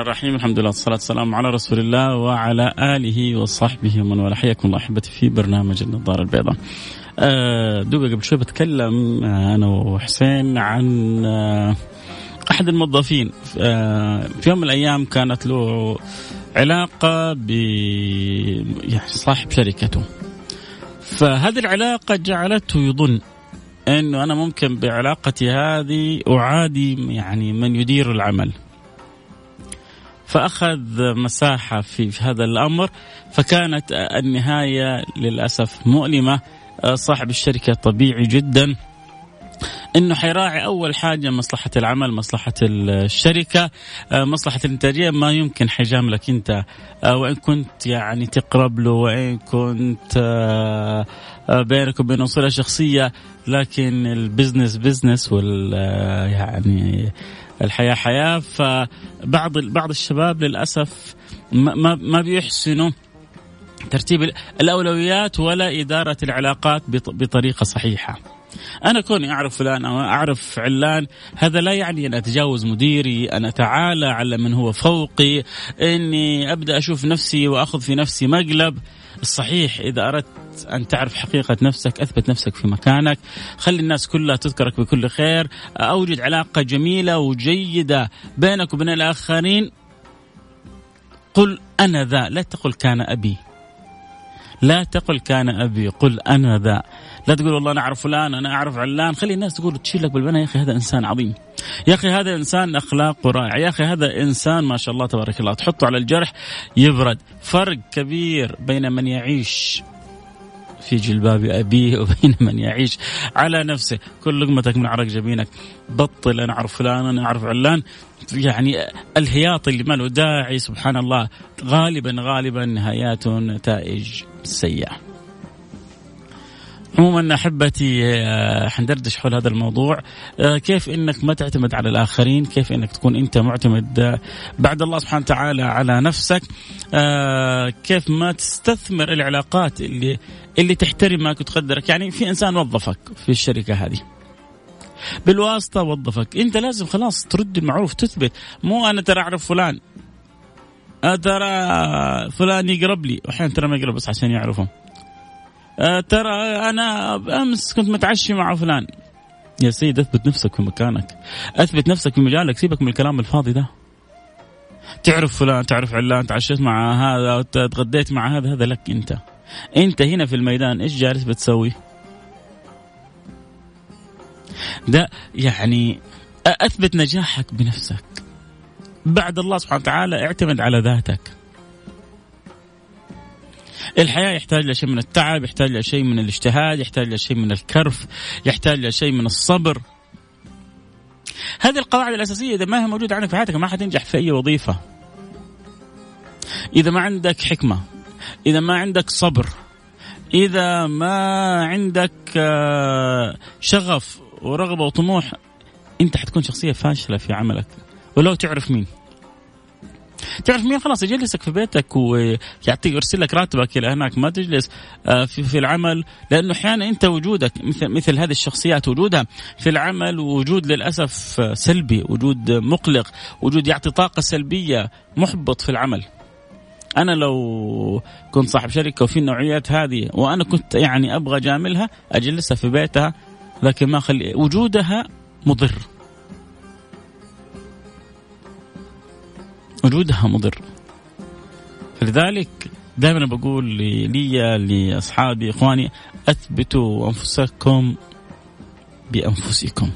الرحمن الرحيم. الحمد لله والصلاة والسلام على رسول الله وعلى آله وصحبه ومن والاه. حياكم الله أحبتي في برنامج النظارة البيضاء. آه، دوبا قبل شوي بتكلم آه، أنا وحسين عن آه، أحد الموظفين. في يوم من الأيام كانت له علاقة ب يعني صاحب شركته. فهذه العلاقة جعلته يظن إنه أنا ممكن بعلاقتي هذه أعادي يعني من يدير العمل. فأخذ مساحة في, في هذا الأمر فكانت النهاية للأسف مؤلمة. صاحب الشركة طبيعي جدا. إنه حيراعي أول حاجة مصلحة العمل، مصلحة الشركة، مصلحة الإنتاجية ما يمكن حيجاملك أنت. وإن كنت يعني تقرب له وإن كنت بينك وبينه صله شخصية. لكن ال business business وال يعني الحياة حياة فبعض بعض الشباب للأسف ما ما بيحسنوا ترتيب الأولويات ولا إدارة العلاقات بطريقة صحيحة. أنا كوني أعرف فلان أو أعرف علان هذا لا يعني أن أتجاوز مديري أن أتعالى على من هو فوقي إني أبدأ أشوف نفسي وأخذ في نفسي مقلب الصحيح إذا أردت أن تعرف حقيقة نفسك أثبت نفسك في مكانك. خلي الناس كلها تذكرك بكل خير. أوجد علاقة جميلة وجيدة بينك وبين الآخرين. قل أنا ذا لا تقل كان أبي. لا تقل كان أبي قل أنا ذا. لا تقول والله أنا أعرف فلان أنا أعرف علان. خلي الناس تقول تشيل لك بالبناء يا أخي هذا إنسان عظيم. يا أخي هذا إنسان اخلاقه رائع يا أخي هذا إنسان ما شاء الله تبارك الله. تحطه على الجرح يبرد. فرق كبير بين من يعيش في جلباب أبيه وبين من يعيش على نفسه. كل لقمتك من عرق جبينك. بطل أنا أعرف فلان أنا أعرف علان. يعني الهياط اللي ما له داعي سبحان الله. غالبا غالبا نهاياته نتائج. سيئة. عموما أحبتي آه، حندردش حول هذا الموضوع. آه، كيف إنك ما تعتمد على الآخرين؟ كيف إنك تكون أنت معتمد آه، بعد الله سبحانه وتعالى على نفسك؟ كيف ما تستثمر العلاقات اللي اللي تحترمك وتقدرك؟ يعني في إنسان وظفك في الشركة هذه. بالواسطة وظفك. أنت لازم خلاص ترد المعروف تثبت. مو أنا ترى أعرف فلان. ترى فلان يقرب لي. واحيانا ترى ما يقرب بس عشان يعرفه آه، ترى أنا أمس كنت متعشي مع فلان. يا سيد أثبت نفسك في مكانك. أثبت نفسك في مجالك. سيبك من الكلام الفاضي ده. تعرف فلان تعرف علان تعشيت مع هذا تغديت مع هذا هذا لك أنت. أنت هنا في الميدان إيش جالس بتسوي؟ ده يعني أثبت نجاحك بنفسك. بعد الله سبحانه وتعالى اعتمد على ذاتك. الحياة يحتاج لشيء من التعب يحتاج لشيء من الاجتهاد يحتاج لشيء من الكرف يحتاج لشيء من الصبر. هذه القواعد الأساسية إذا ما هي موجودة عندك في حياتك ما حتنجح في أي وظيفة. إذا ما عندك حكمة إذا ما عندك صبر إذا ما عندك آه، شغف ورغبة وطموح أنت حتكون شخصية فاشلة في عملك. ولو تعرف مين. تعرف مين؟ خلاص يجلسك في بيتك ويعطيك يرسل لك راتبك إلى هناك ما تجلس آه، في, في العمل لأنه أحيانا أنت وجودك مثل مثل هذه الشخصيات وجودها في العمل وجود للأسف سلبي وجود مقلق وجود يعطي طاقة سلبية محبط في العمل. أنا لو كنت صاحب شركة وفي النوعيات هذه وأنا كنت يعني أبغى جاملها أجلسها في بيتها لكن ما خلي وجودها مضر. وجودها مضر. لذلك دائما بقول لي لأصحابي إخواني أثبتوا أنفسكم بأنفسكم.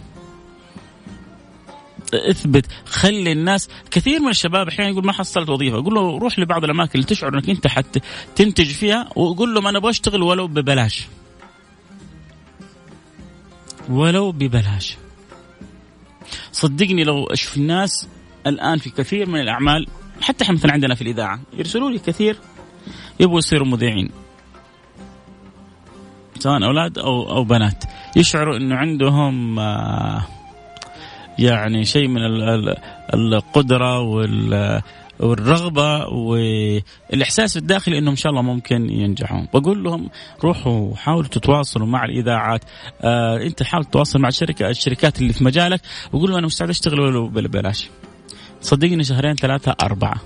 اثبت خلي الناس كثير من الشباب أحيانا يقول ما حصلت وظيفة. أقول له روح لبعض الأماكن اللي تشعر إنك أنت حت تنتج فيها وقول لهم أنا أبغى اشتغل ولو ببلاش. ولو ببلاش. صدقني لو أشوف الناس الآن في كثير من الأعمال حتى إحنا مثلا عندنا في الإذاعة يرسلوا لي كثير يبغوا يصيروا مذيعين. سواء أولاد أو أو بنات. يشعروا إنه عندهم آه يعني شيء من القدرة وال والرغبة والإحساس الداخلي إنهم إن شاء الله ممكن ينجحون. بقول لهم روحوا حاولوا تتواصلوا مع الإذاعات. آه أنت حاول تتواصل مع الشركة الشركات اللي في مجالك. وقول له أنا مستعد أشتغل ولو ببلاش. صدقني شهرين ثلاثة أربعة.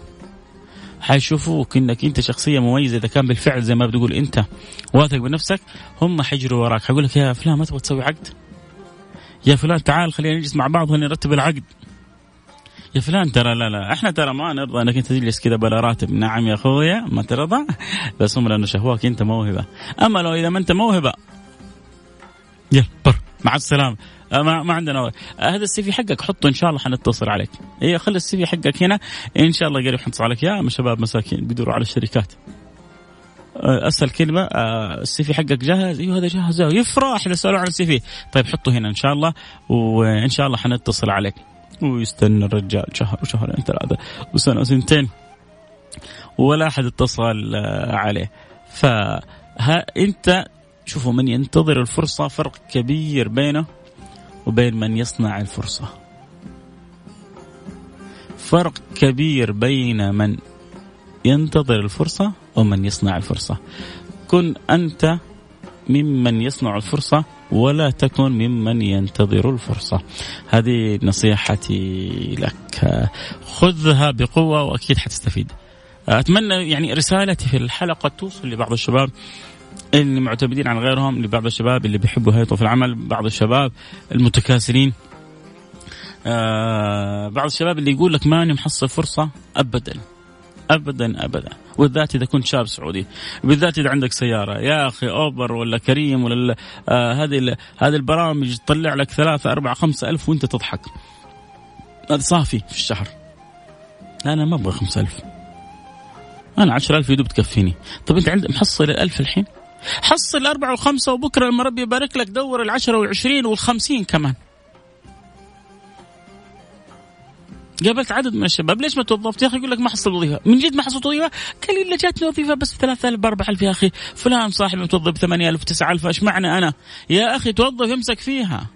حيشوفوك إنك أنت شخصية مميزة إذا كان بالفعل زي ما بتقول أنت واثق بنفسك هم حيجروا وراك. حيقول لك يا فلان ما تبغى تسوي عقد؟ يا فلان تعال خلينا نجلس مع بعض ونرتب العقد. يا فلان ترى لا لا إحنا ترى ما نرضى إنك أنت تجلس كذا بلا راتب. نعم يا أخويا ما ترضى بس هم لأنه شهواك أنت موهبة. أما لو إذا ما أنت موهبة يلا بر. مع السلامة. ما, ما عندنا أه، هذا ال CV حقك حطه إن شاء الله حنتصل عليك. اي خلي ال CV حقك هنا. إن شاء الله قريب حنتصل عليك. يا شباب مساكين بيدوروا على الشركات. أه، اسهل كلمة. ال CV حقك جاهز؟ أيوه هذا جاهز. يفرح إذا سألوا عن ال CV. طيب حطه هنا إن شاء الله وإن شاء الله حنتصل عليك. ويستنى الرجال. شهر وشهرين ثلاثة وسنة وسنتين. ولا أحد اتصل عليه. ف أنت شوفوا من ينتظر الفرصة فرق كبير بينه وبين من يصنع الفرصة. فرق كبير بين من ينتظر الفرصة ومن يصنع الفرصة. كن أنت ممن يصنع الفرصة ولا تكن ممن ينتظر الفرصة. هذه نصيحتي لك. خذها بقوة وأكيد حتستفيد. أتمنى يعني رسالتي في الحلقة توصل لبعض الشباب. اللي معتمدين على غيرهم لبعض الشباب اللي بيحبوا هيئته في العمل بعض الشباب المتكاسلين. آه بعض الشباب اللي يقول لك ماني محصل فرصة أبدا ابدا ابدا. وبالذات إذا كنت شاب سعودي. بالذات إذا عندك سيارة. يا أخي أوبر ولا كريم ولا آه هذه هذه البرامج تطلع لك ثلاثة أربعة خمسة ألف وأنت تضحك. هذا صافي في الشهر. أنا ما أبغى خمسة ألف. أنا عشر ألف يدوب تكفيني. طب أنت عندك محصل الألف الحين؟ حصل الأربعة والخمسة وبكرة لما ربي يبارك لك. دور العشرة والعشرين والخمسين كمان. قابلت عدد من الشباب. ليش ما توظفت؟ يا أخي يقول لك ما حصل وظيفة. من جد ما حصلت وظيفة؟ قال لي جاتني وظيفة بس ب 3000 ب 4000 يا أخي. فلان صاحبي متوظف ب 8000 9000 إيش معنى أنا؟ يا أخي توظف امسك فيها.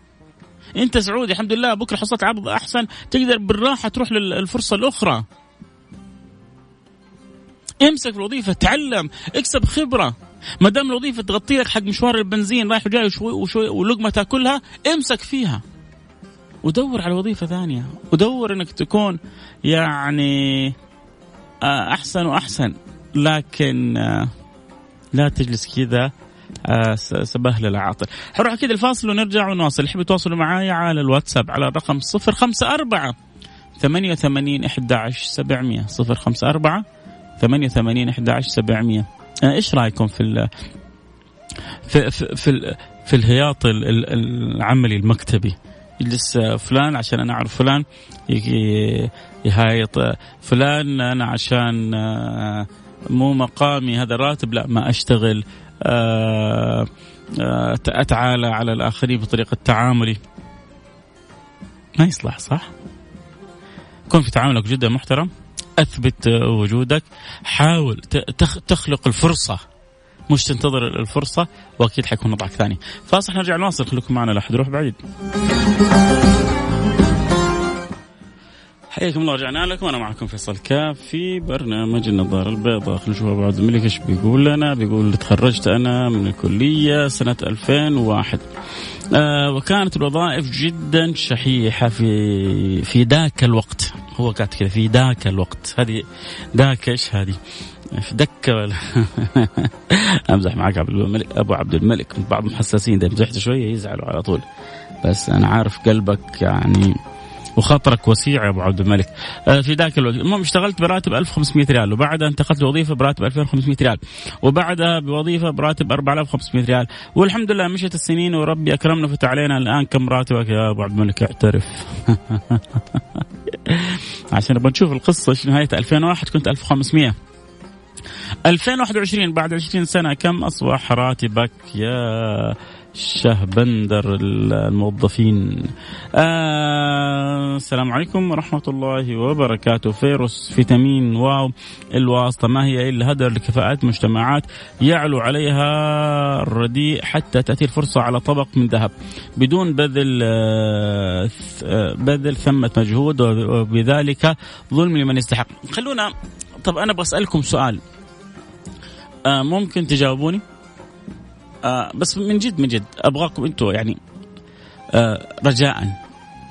أنت سعودي الحمد لله. بكرة حصلت عرض أحسن. تقدر بالراحة تروح للفرصه الأخرى. امسك الوظيفة تعلم اكسب خبرة. ما دام الوظيفة تغطي لك حق مشوار البنزين رايح وجاي وشوي وشوي ولقمه تاكلها امسك فيها. ودور على وظيفة ثانية. ودور انك تكون يعني آه، احسن واحسن. لكن آه، لا تجلس كذا آه، سبهل العاطل حروح أكيد الفاصل ونرجع ونواصل. يحب يتواصلوا معي على الواتساب على الرقم 054 88 11 700 054 88 11 700 إيش رأيكم في ال في في في, في الهياط العملي المكتبي؟ يجلس فلان عشان أنا أعرف فلان يهايط فلان أنا عشان آه، مو مقامي هذا الراتب لا ما أشتغل آه، آه، أتعالى على الآخرين بطريقة تعاملي. ما يصلح صح؟ كن في تعاملك جدا محترم. أثبت وجودك. حاول تخلق الفرصة. مش تنتظر الفرصة وأكيد حيكون وضعك ثاني. فاصل نرجع نواصل خليكم معنا لا أحد يروح بعيد. حياكم الله رجعنا لكم. أنا معكم فيصل كاف في برنامج النظارة البيضاء. خلينا نشوف أبو عبد الملك إيش بيقول لنا. بيقول تخرجت أنا من الكلية سنة 2001 آه وكانت الوظائف جدا شحيحة في في ذاك الوقت. هو كاتب كذا في ذاك الوقت. هذه ذاك إيش هذه؟ في دكه أمزح معك عبد الملك أبو عبد الملك. بعض المحسسين اذا مزحت شوية يزعلوا على طول. بس أنا عارف قلبك يعني وخاطرك وسيع يا أبو عبد الملك. آه، في ذاك الوقت. المهم اشتغلت براتب 1500 ريال وبعدها انتقلت لوظيفة براتب 2500 ريال وبعدها بوظيفة براتب 4500 ريال. والحمد لله مشت السنين وربي أكرمنا فتح علينا الآن كم راتبك يا أبو عبد الملك. اعترف. عشان نبغى نشوف القصة نهاية 2001 كنت 1500 2021 بعد 20 سنة كم أصبح راتبك يا شهبندر الموظفين؟ آه السلام عليكم ورحمة الله وبركاته. فيروس فيتامين واو الواسطة ما هي إلا هدر لكفاءات مجتمعات يعلو عليها الرديء حتى تأتي الفرصة على طبق من ذهب. بدون بذل آه بذل ثمة مجهود وبذلك ظلم لمن يستحق. خلونا طب أنا بسألكم سؤال. آه ممكن تجاوبوني؟ آه بس من جد من جد أبغاكم أنتم يعني آه رجاء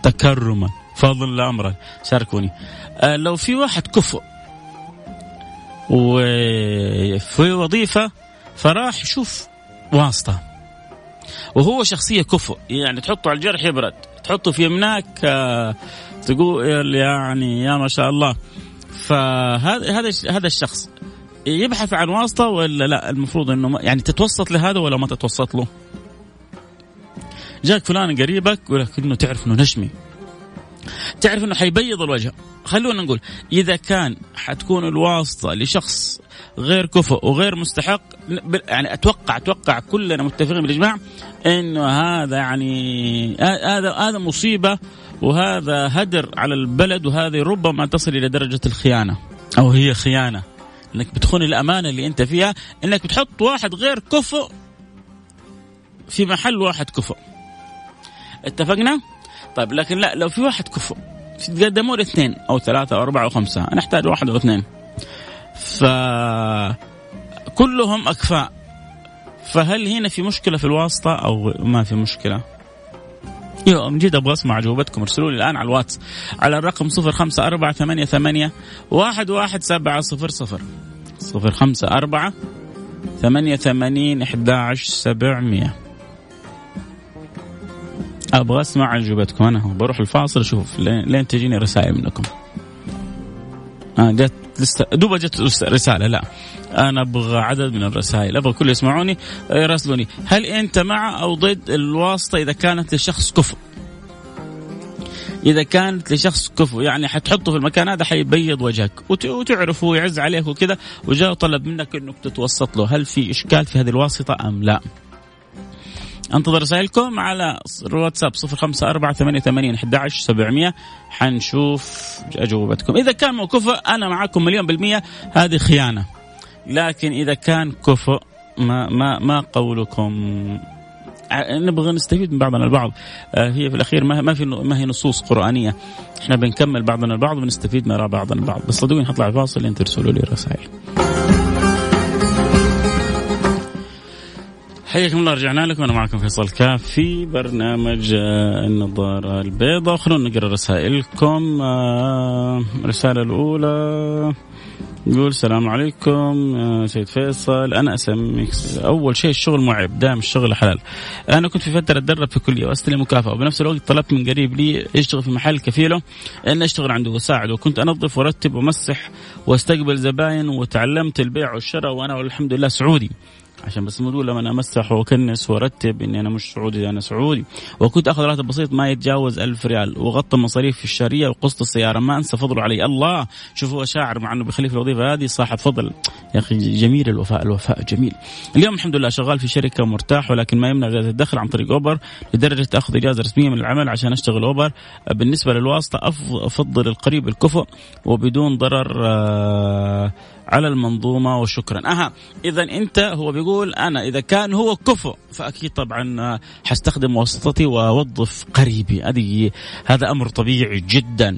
تكرما فضل امرا شاركوني. آه لو في واحد كفؤ وفي وظيفة فراح يشوف واسطة وهو شخصية كفؤ يعني تحطه على الجرح يبرد تحطه في يمناك آه تقول يعني يا ما شاء الله. فهذا هذا هذا الشخص يبحث عن واسطة ولا لا؟ المفروض إنه يعني تتوسط لهذا ولا ما تتوسط له؟ جاك فلان قريبك ولكنه تعرف إنه نشمي تعرف إنه حيبيض الوجه. خلونا نقول إذا كان حتكون الواسطة لشخص غير كفؤ وغير مستحق يعني أتوقع أتوقع كلنا متفقين بالإجماع إنه هذا يعني هذا هذا مصيبة وهذا هدر على البلد وهذه ربما تصل إلى درجة الخيانة أو هي خيانة إنك بتخون الأمانة اللي أنت فيها إنك بتحط واحد غير كفؤ في محل واحد كفؤ اتفقنا؟ طيب لكن لا لو في واحد كفؤ تقدموا لي اثنين أو ثلاثة أو أربعة أو خمسة أنا أحتاج واحد أو اثنين ف كلهم أكفاء فهل هنا في مشكلة في الواسطة أو ما في مشكلة؟ أيوه من جد أبغى أسمع اجوبتكم ارسلوا لي الآن على الواتس على الرقم 05488 11700 054 88 11700 أبغى أسمع اجوبتكم أنا بروح الفاصل أشوف لين تجيني رسائل منكم. آه جت. لسه دوبا جت رسالة لا. أنا أبغى عدد من الرسائل أبغى كل يسمعوني يراسلوني. هل أنت مع أو ضد الواسطة إذا كانت لشخص كفء إذا كانت لشخص كفو يعني حتحطه في المكان هذا حيبيض وجهك وتعرفه ويعز عليك وكذا وجاء طلب منك إنك تتوسط له. هل في إشكال في هذه الواسطة أم لا؟ انتظر رسائلكم على الواتساب 05488 11700 حنشوف أجوبتكم. إذا كان كفء أنا معكم مليون بالمية. هذه خيانة. لكن إذا كان كفؤ ما ما ما قولكم. نبغى نستفيد من بعضنا البعض. آه، هي في الأخير ما في ما هي نصوص قرآنية. إحنا بنكمل بعضنا البعض ونستفيد من بعضنا البعض. بس صدقوني حطلع فاصل انت ترسلوا لي رسائل. حياكم الله رجعنا لكم. أنا معكم فيصل كاف في برنامج آه، النظارة البيضاء. خلونا نقرأ رسائلكم. آه، الرساله الأولى يقول السلام عليكم سيد فيصل. أنا أسميك أول شيء الشغل معب دائما الشغل حلال. أنا كنت في فترة أتدرب في كلية وأستلم مكافأة وبنفس الوقت طلبت من قريب لي يشتغل في محل كفيله إن أشتغل عنده وأساعده. وكنت أنظف وأرتب وأمسح وأستقبل زباين وتعلمت البيع والشراء وأنا والحمد لله سعودي. عشان بس مو لما أنا أمسح وأكنس وأرتب إني أنا مش سعودي أنا سعودي. وكنت آخذ راتب بسيط ما يتجاوز ألف ريال. وغطى مصاريف الشهرية وقسط السيارة. ما أنسى فضله علي. الله! شوف هو شاعر مع إنه بيخليه في الوظيفة هذه صاحب فضل. يا أخي جميل الوفاء الوفاء جميل. اليوم الحمد لله شغال في شركة مرتاح ولكن ما يمنع زياده الدخل عن طريق أوبر لدرجة أخذ إجازة رسمية من العمل عشان أشتغل أوبر. بالنسبة للواسطة أفضل القريب الكفؤ وبدون ضرر آه على المنظومة وشكرا. أها إذا أنت هو بيقول أنا إذا كان هو كفؤ فأكيد طبعا حستخدم واسطتي وأوظف قريبي. هذه هذا أمر طبيعي جدا.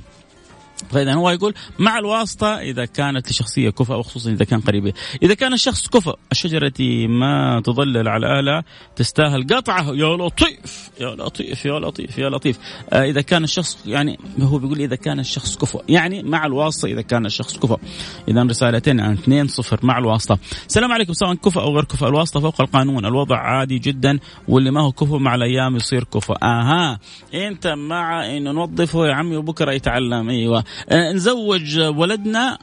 فاذا هو يقول مع الواسطة إذا كانت لشخصية كفء وخصوصا إذا كان قريبة، إذا كان الشخص كفء الشجرة ما تظلل على الاله تستاهل قطعه. يا لطيف! يا لطيف! يا لطيف! يا لطيف، آه إذا كان الشخص يعني هو بيقول إذا كان الشخص كفء، يعني مع الواسطة إذا كان الشخص كفء. اذا رسالتين عن 2 0 مع الواسطة. السلام عليكم. سواء كفء أو غير كفء الواسطة فوق القانون، الوضع عادي جدا. واللي ما هو كفء مع الأيام يصير كفء. آها! أنت مع إنه نوظفه يا عمي وبكرة يتعلم. أيوه. نزوج ولدنا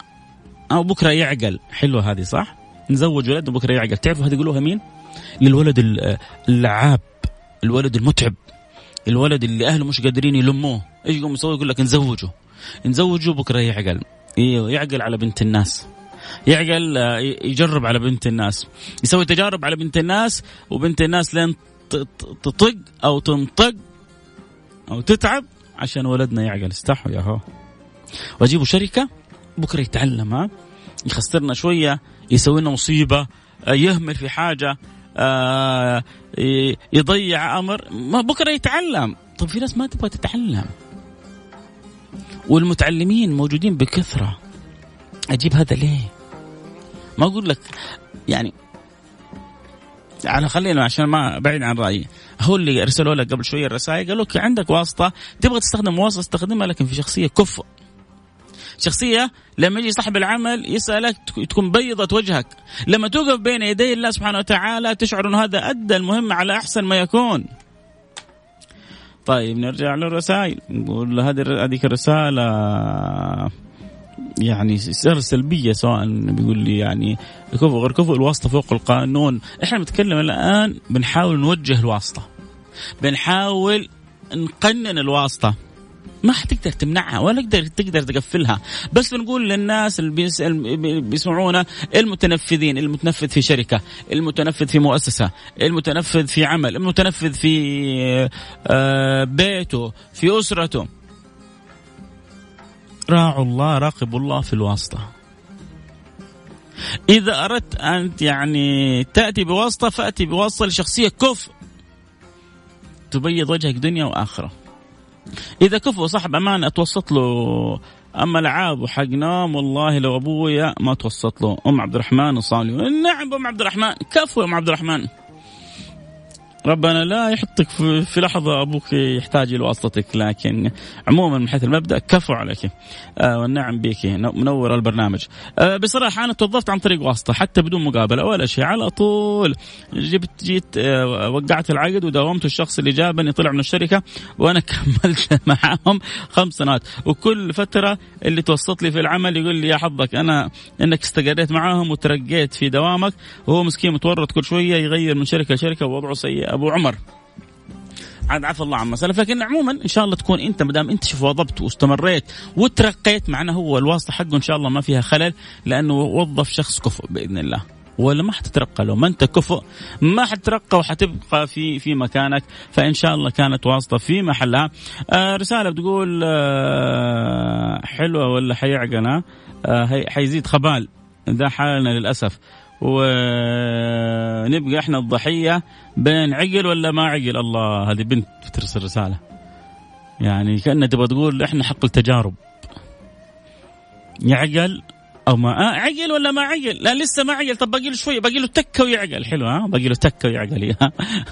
أو بكرة يعقل. حلوة هذه صح؟ نزوج ولدنا بكرة يعقل. تعرفوا هذه يقولوها مين؟ للولد اللعاب الولد المتعب الولد اللي أهله مش قادرين يلموه. إيش يقوم يسوي؟ يقول لك نزوجه. نزوجه بكرة يعقل. يعقل على بنت الناس. يعقل آه، يجرب على بنت الناس. يسوي تجارب على بنت الناس وبنت الناس لين تطق أو تنطق أو تتعب عشان ولدنا يعقل. استحوا يا هو. واجيبوا شركة بكرة يتعلم ها؟ يخسرنا شوية يسوي لنا مصيبة آه، يهمل في حاجة آه، يضيع أمر ما بكرة يتعلم. طب في ناس ما تبغى تتعلم. والمتعلمين موجودين بكثرة. أجيب هذا ليه؟ ما أقول لك يعني على خلينا عشان ما بعيد عن رأيي. هو اللي ارسلوا لك قبل شوية الرسائل قالوا لك عندك واسطة تبغى تستخدم واسطة استخدمها لكن في شخصية كفء. شخصية لما يجي صاحب العمل يسألك تكون بيضة وجهك. لما توقف بين يدي الله سبحانه وتعالى تشعر إنه هذا أدى المهم على أحسن ما يكون. طيب نرجع للرسائل. نقول هذه هذيك الرسالة يعني سر سلبية سواء بيقول لي يعني كفو غير كفو الواسطة فوق القانون. إحنا بنتكلم الآن بنحاول نوجه الواسطة. بنحاول نقنن الواسطة. ما حتقدر تمنعها ولا تقدر تقدر تقفلها. بس بنقول للناس اللي بيسمعونا المتنفذين المتنفذ في شركة المتنفذ في مؤسسة المتنفذ في عمل المتنفذ في آه، بيته في أسرته. راعوا الله راقبوا الله في الواسطة. إذا أردت أن يعني تأتي بواسطة فأتي بواسطة لشخصية كفء تبيض وجهك دنيا وآخرة. إذا كفو صاحب أمانة اتوسط له. أما العاب وحق نوم والله لو أبويا ما توسط له. أم عبد الرحمن وصالح. نعم أم عبد الرحمن. كفو يا أم عبد الرحمن. ربنا لا يحطك في لحظة أبوك يحتاج إلى واسطتك لكن عموما من حيث المبدأ كفو عليك. آه والنعم بك. منور البرنامج. آه بصراحة أنا توظفت عن طريق واسطة حتى بدون مقابلة ولا شيء على طول. جبت جيت آه وقعت العقد وداومت الشخص اللي جابني طلع من الشركة وأنا كملت معاهم خمس سنوات. وكل فترة اللي توسط لي في العمل يقول لي يا حظك أنا إنك استقريت معاهم وترقيت في دوامك. وهو مسكين متورط كل شوية يغير من شركة لشركة ووضعه سيء. أبو عمر. عاد عفى الله عما سلف لكن عموما إن شاء الله تكون أنت ما دام أنت وضبت واستمريت وترقيت معنا هو الواسطة حقه إن شاء الله ما فيها خلل لأنه وظف شخص كفؤ بإذن الله. ولا ما حتترقى لو ما أنت كفؤ ما حتترقى وحتبقى في في مكانك فإن شاء الله كانت واسطة في محلها. آه رسالة بتقول آه حلوة ولا حيعقل آه حيزيد خبال ده حالنا للأسف. ونبقى إحنا الضحية بين عقل ولا ما عقل. الله هذه بنت بترسل رسالة. يعني كأنها تبغى تقول إحنا حق التجارب. يعقل أو ما آه عقل ولا ما عقل؟ لا لسه ما عقل. طب باقي له شوية باقي له تكة ويعقل. حلو ها باقي له تكة ويعقل.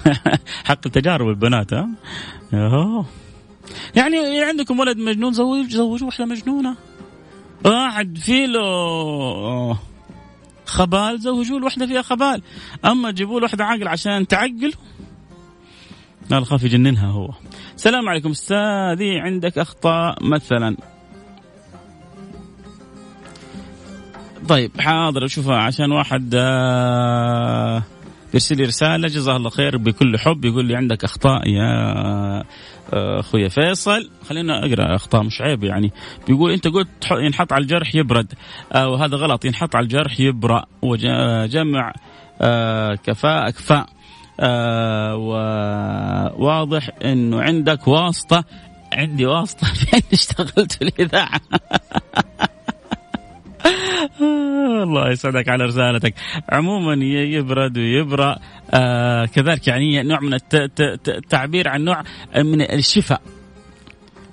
حق التجارب البنات ها يعني عندكم ولد مجنون زوج زوجوا واحدة مجنونة. واحد في له خبال زوجوا له واحدة فيها خبال. أما تجيبوا له واحدة عاقل عشان تعقل لا خاف يجننها هو. السلام عليكم أستاذي عندك أخطاء مثلا؟ طيب حاضر أشوفها عشان واحد آه يرسل لي رسالة جزاه الله خير بكل حب يقول لي عندك أخطاء يا آه، أخويا فيصل. خلينا أقرأ أخطاء مش عيب يعني. بيقول أنت قلت ينحط على الجرح يبرد. آه وهذا غلط ينحط على الجرح يبرأ وجمع آه كفاء أكفاء. وواضح إنه عندك واسطة. عندي واسطة. فين اشتغلت في الاذاعه الله يسعدك على رسالتك. عموما يبرد ويبرأ. آه كذلك يعني نوع من التعبير عن نوع من الشفاء.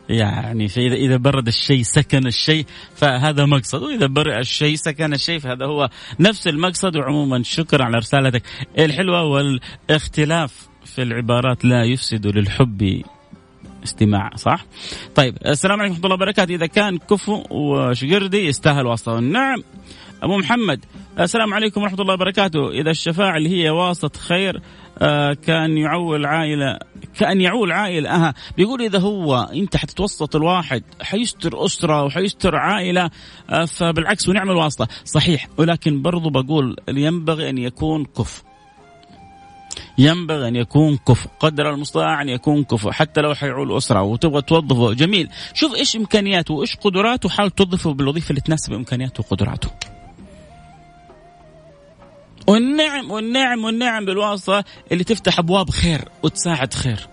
يعني فإذا إذا برد الشيء سكن الشيء فهذا مقصد. وإذا برد الشيء سكن الشيء فهذا هو نفس المقصد. وعموما شكرا على رسالتك الحلوة والإختلاف في العبارات لا يفسد للحب. استماع صح؟ طيب السلام عليكم ورحمة الله وبركاته. إذا كان كفو وشقردي يستاهل واسطة. نعم أبو محمد السلام عليكم ورحمة الله وبركاته. إذا الشفاعة اللي هي واسطة خير آه كان يعول عائلة كان يعول عائلة أها. بيقول إذا هو أنت حتتوسط الواحد حيستر أسرة وحيستر عائلة آه فبالعكس ونعمل واسطه صحيح ولكن برضو بقول ينبغي أن يكون كفء ينبغي أن يكون كفء قدر المستطاع أن يكون كفء حتى لو حيعول أسرة وتبغى توظفه. جميل. شوف إيش إمكانياته وإيش قدراته وحاول توظفه بالوظيفة اللي تناسب إمكانياته وقدراته. والنعم والنعم والنعم بالواسطة اللي تفتح أبواب خير وتساعد خير.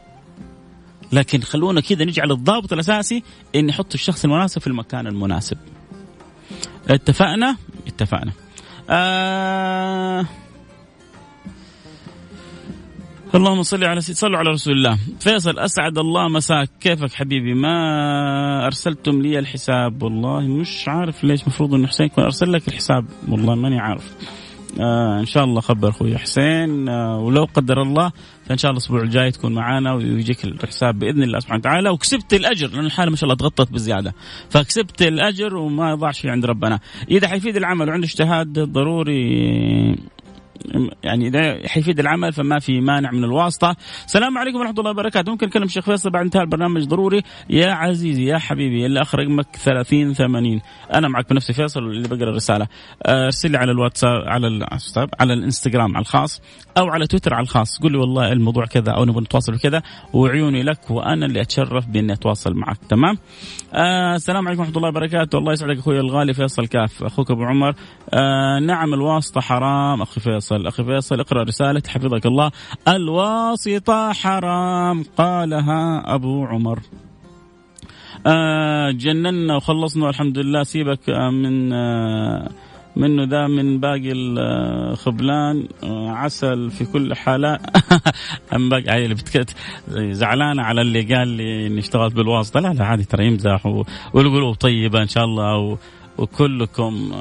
لكن خلونا كذا نجعل الضابط الأساسي إن نحط الشخص المناسب في المكان المناسب. اتفقنا؟ اتفقنا. آه اللهم صل على سيد صلوا على رسول الله. فيصل أسعد الله مساك. كيفك حبيبي؟ ما أرسلتم لي الحساب. والله مش عارف ليش مفروض انه حسين يكون أرسل لك الحساب. والله ماني عارف. آه إن شاء الله خبر أخوي حسين. آه ولو قدر الله فإن شاء الله الأسبوع الجاي تكون معانا ويجيك الحساب بإذن الله سبحانه وتعالى. وكسبت الأجر لأن الحالة ما شاء الله تغطت بزياده فكسبت الأجر وما ضاع شيء عند ربنا. إذا حيفيد العمل وعنده اجتهاد ضروري يعني إذا حيفيد العمل فما في مانع من الواسطة. السلام عليكم ورحمة الله وبركاته، ممكن نكلم الشيخ فيصل بعد انتهاء البرنامج ضروري. يا عزيزي يا حبيبي اللي اخر رقمك 30 80 أنا معك بنفسي فيصل اللي بقرأ الرسالة. ارسل لي على الواتساب على الواتساب على الإنستغرام على الخاص أو على تويتر على الخاص. قول لي والله الموضوع كذا أو نبغى نتواصل بكذا وعيوني لك وأنا اللي أتشرف بإني أتواصل معك. تمام؟ آه السلام عليكم ورحمة الله وبركاته، الله يسعدك أخوي الغالي فيصل كاف أخوك أبو عمر. آه نعم الواسطة حرام أخي فيصل. فيصل أخي فيصل اقرأ رسالة حفظك الله. الواسطة حرام قالها أبو عمر. آه جننا وخلصنا والحمد لله سيبك من آه منه ذا من باقي الخبلان. آه عسل في كل حالة. أم باقي اللي زعلانة على اللي قال لي إني اشتغلت بالواسطة. لا لا عادي ترى يمزح والقلوب طيبة إن شاء الله وكلكم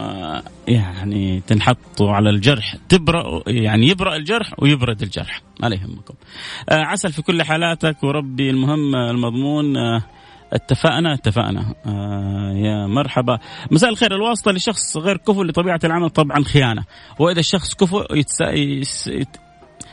يعني تنحطوا على الجرح تبرأ يعني يبرأ الجرح ويبرد الجرح. ما يهمكم. عسل في كل حالاتك وربي المهم المضمون اتفقنا اتفقنا. آه يا مرحبا. مساء الخير الواسطة لشخص غير كفؤ لطبيعة العمل طبعا خيانة. وإذا الشخص كفؤ.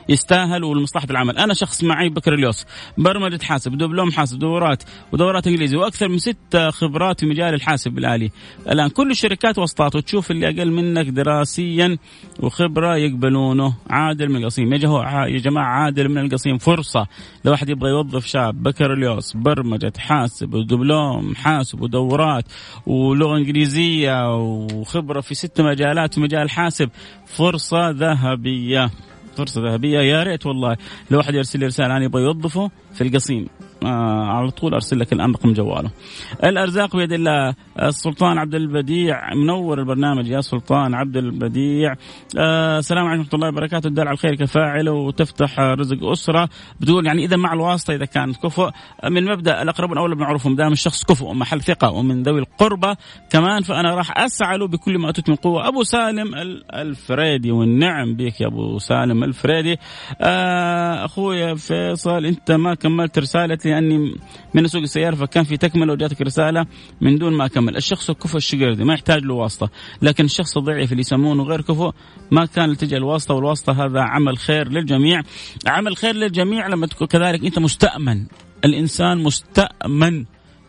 يستاهل ولمصلحه العمل، أنا شخص معي بكر برمجة حاسب، دبلوم حاسب، دورات ودورات انجليزي وأكثر من ست خبرات في مجال الحاسب الآلي، الآن كل الشركات وسطات وتشوف اللي أقل منك دراسيا وخبرة يقبلونه، عادل من القصيم، يا جماعة عادل من القصيم. فرصة. لو واحد يبغى يوظف شاب بكر اليوس برمجة حاسب ودبلوم حاسب ودورات ولغة إنجليزية وخبرة في ست مجالات في مجال الحاسب فرصة ذهبية. فرصة ذهبية. يا ريت والله لو واحد يرسل لي رسالة أنا يبغى يوظفه في القصيم. على طول أرسل لك الان رقم جواله. الأرزاق بيد الله. السلطان عبد البديع منور البرنامج يا سلطان عبد البديع. آه السلام عليكم ورحمة الله وبركاته. الدال على الخير كفاعل وتفتح رزق أسرة. بتقول يعني إذا مع الواسطة إذا كان كفؤ من مبدأ الأقربون أولى بالمعروف ما دام الشخص كفؤ ومحل ثقة ومن ذوي القربى كمان. فأنا راح اسعى له بكل ما أتيت من قوة. أبو سالم الفريدي والنعم بك يا أبو سالم الفريدي. آه أخويا فيصل أنت ما كملت رسالتي. لاني من سوق السيارة فكان في تكملة وجاتك رسالة من دون ما أكمل، الشخص الكفؤ الشقردي ما يحتاج له واسطة، لكن الشخص الضعيف اللي يسمونه غير كفؤ ما كان تجي الواسطة والواسطة هذا عمل خير للجميع، عمل خير للجميع لما تكون كذلك أنت مستأمن، الإنسان مستأمن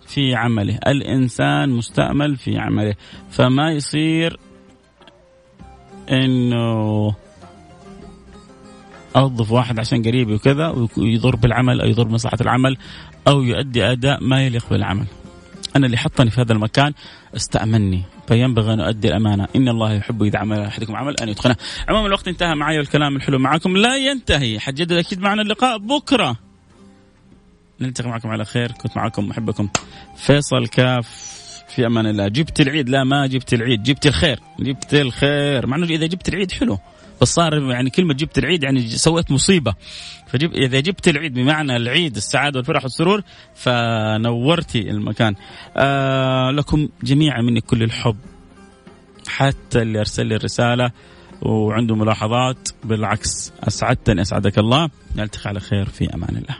في عمله، الإنسان مستأمل في عمله، فما يصير إنه أوظف واحد عشان قريبي وكذا ويضر بالعمل أو يضر بمصلحة العمل أو يؤدي أداء ما يليق بالعمل. أنا اللي حطني في هذا المكان استامني فينبغي أن أؤدي الأمانة، إن الله يحب إذا عمل أحدكم عمل أن يتقنه. عموما الوقت انتهى معي والكلام الحلو معكم لا ينتهي، حتجدد أكيد معنا اللقاء بكرة. نلتقي معكم على خير، كنت معكم محبكم فيصل كاف. في أمان الله، جبت العيد. لا ما جبت العيد، جبت الخير، جبت الخير، مع إنه إذا جبت العيد حلو. بس صار يعني كلمه جبت العيد يعني سويت مصيبة. فجب إذا جبت العيد بمعنى العيد السعادة والفرح والسرور فنورتي المكان. آه لكم جميعا مني كل الحب. حتى اللي أرسل لي الرسالة وعنده ملاحظات بالعكس أسعدتني أسعدك الله. نلتقي على خير في أمان الله.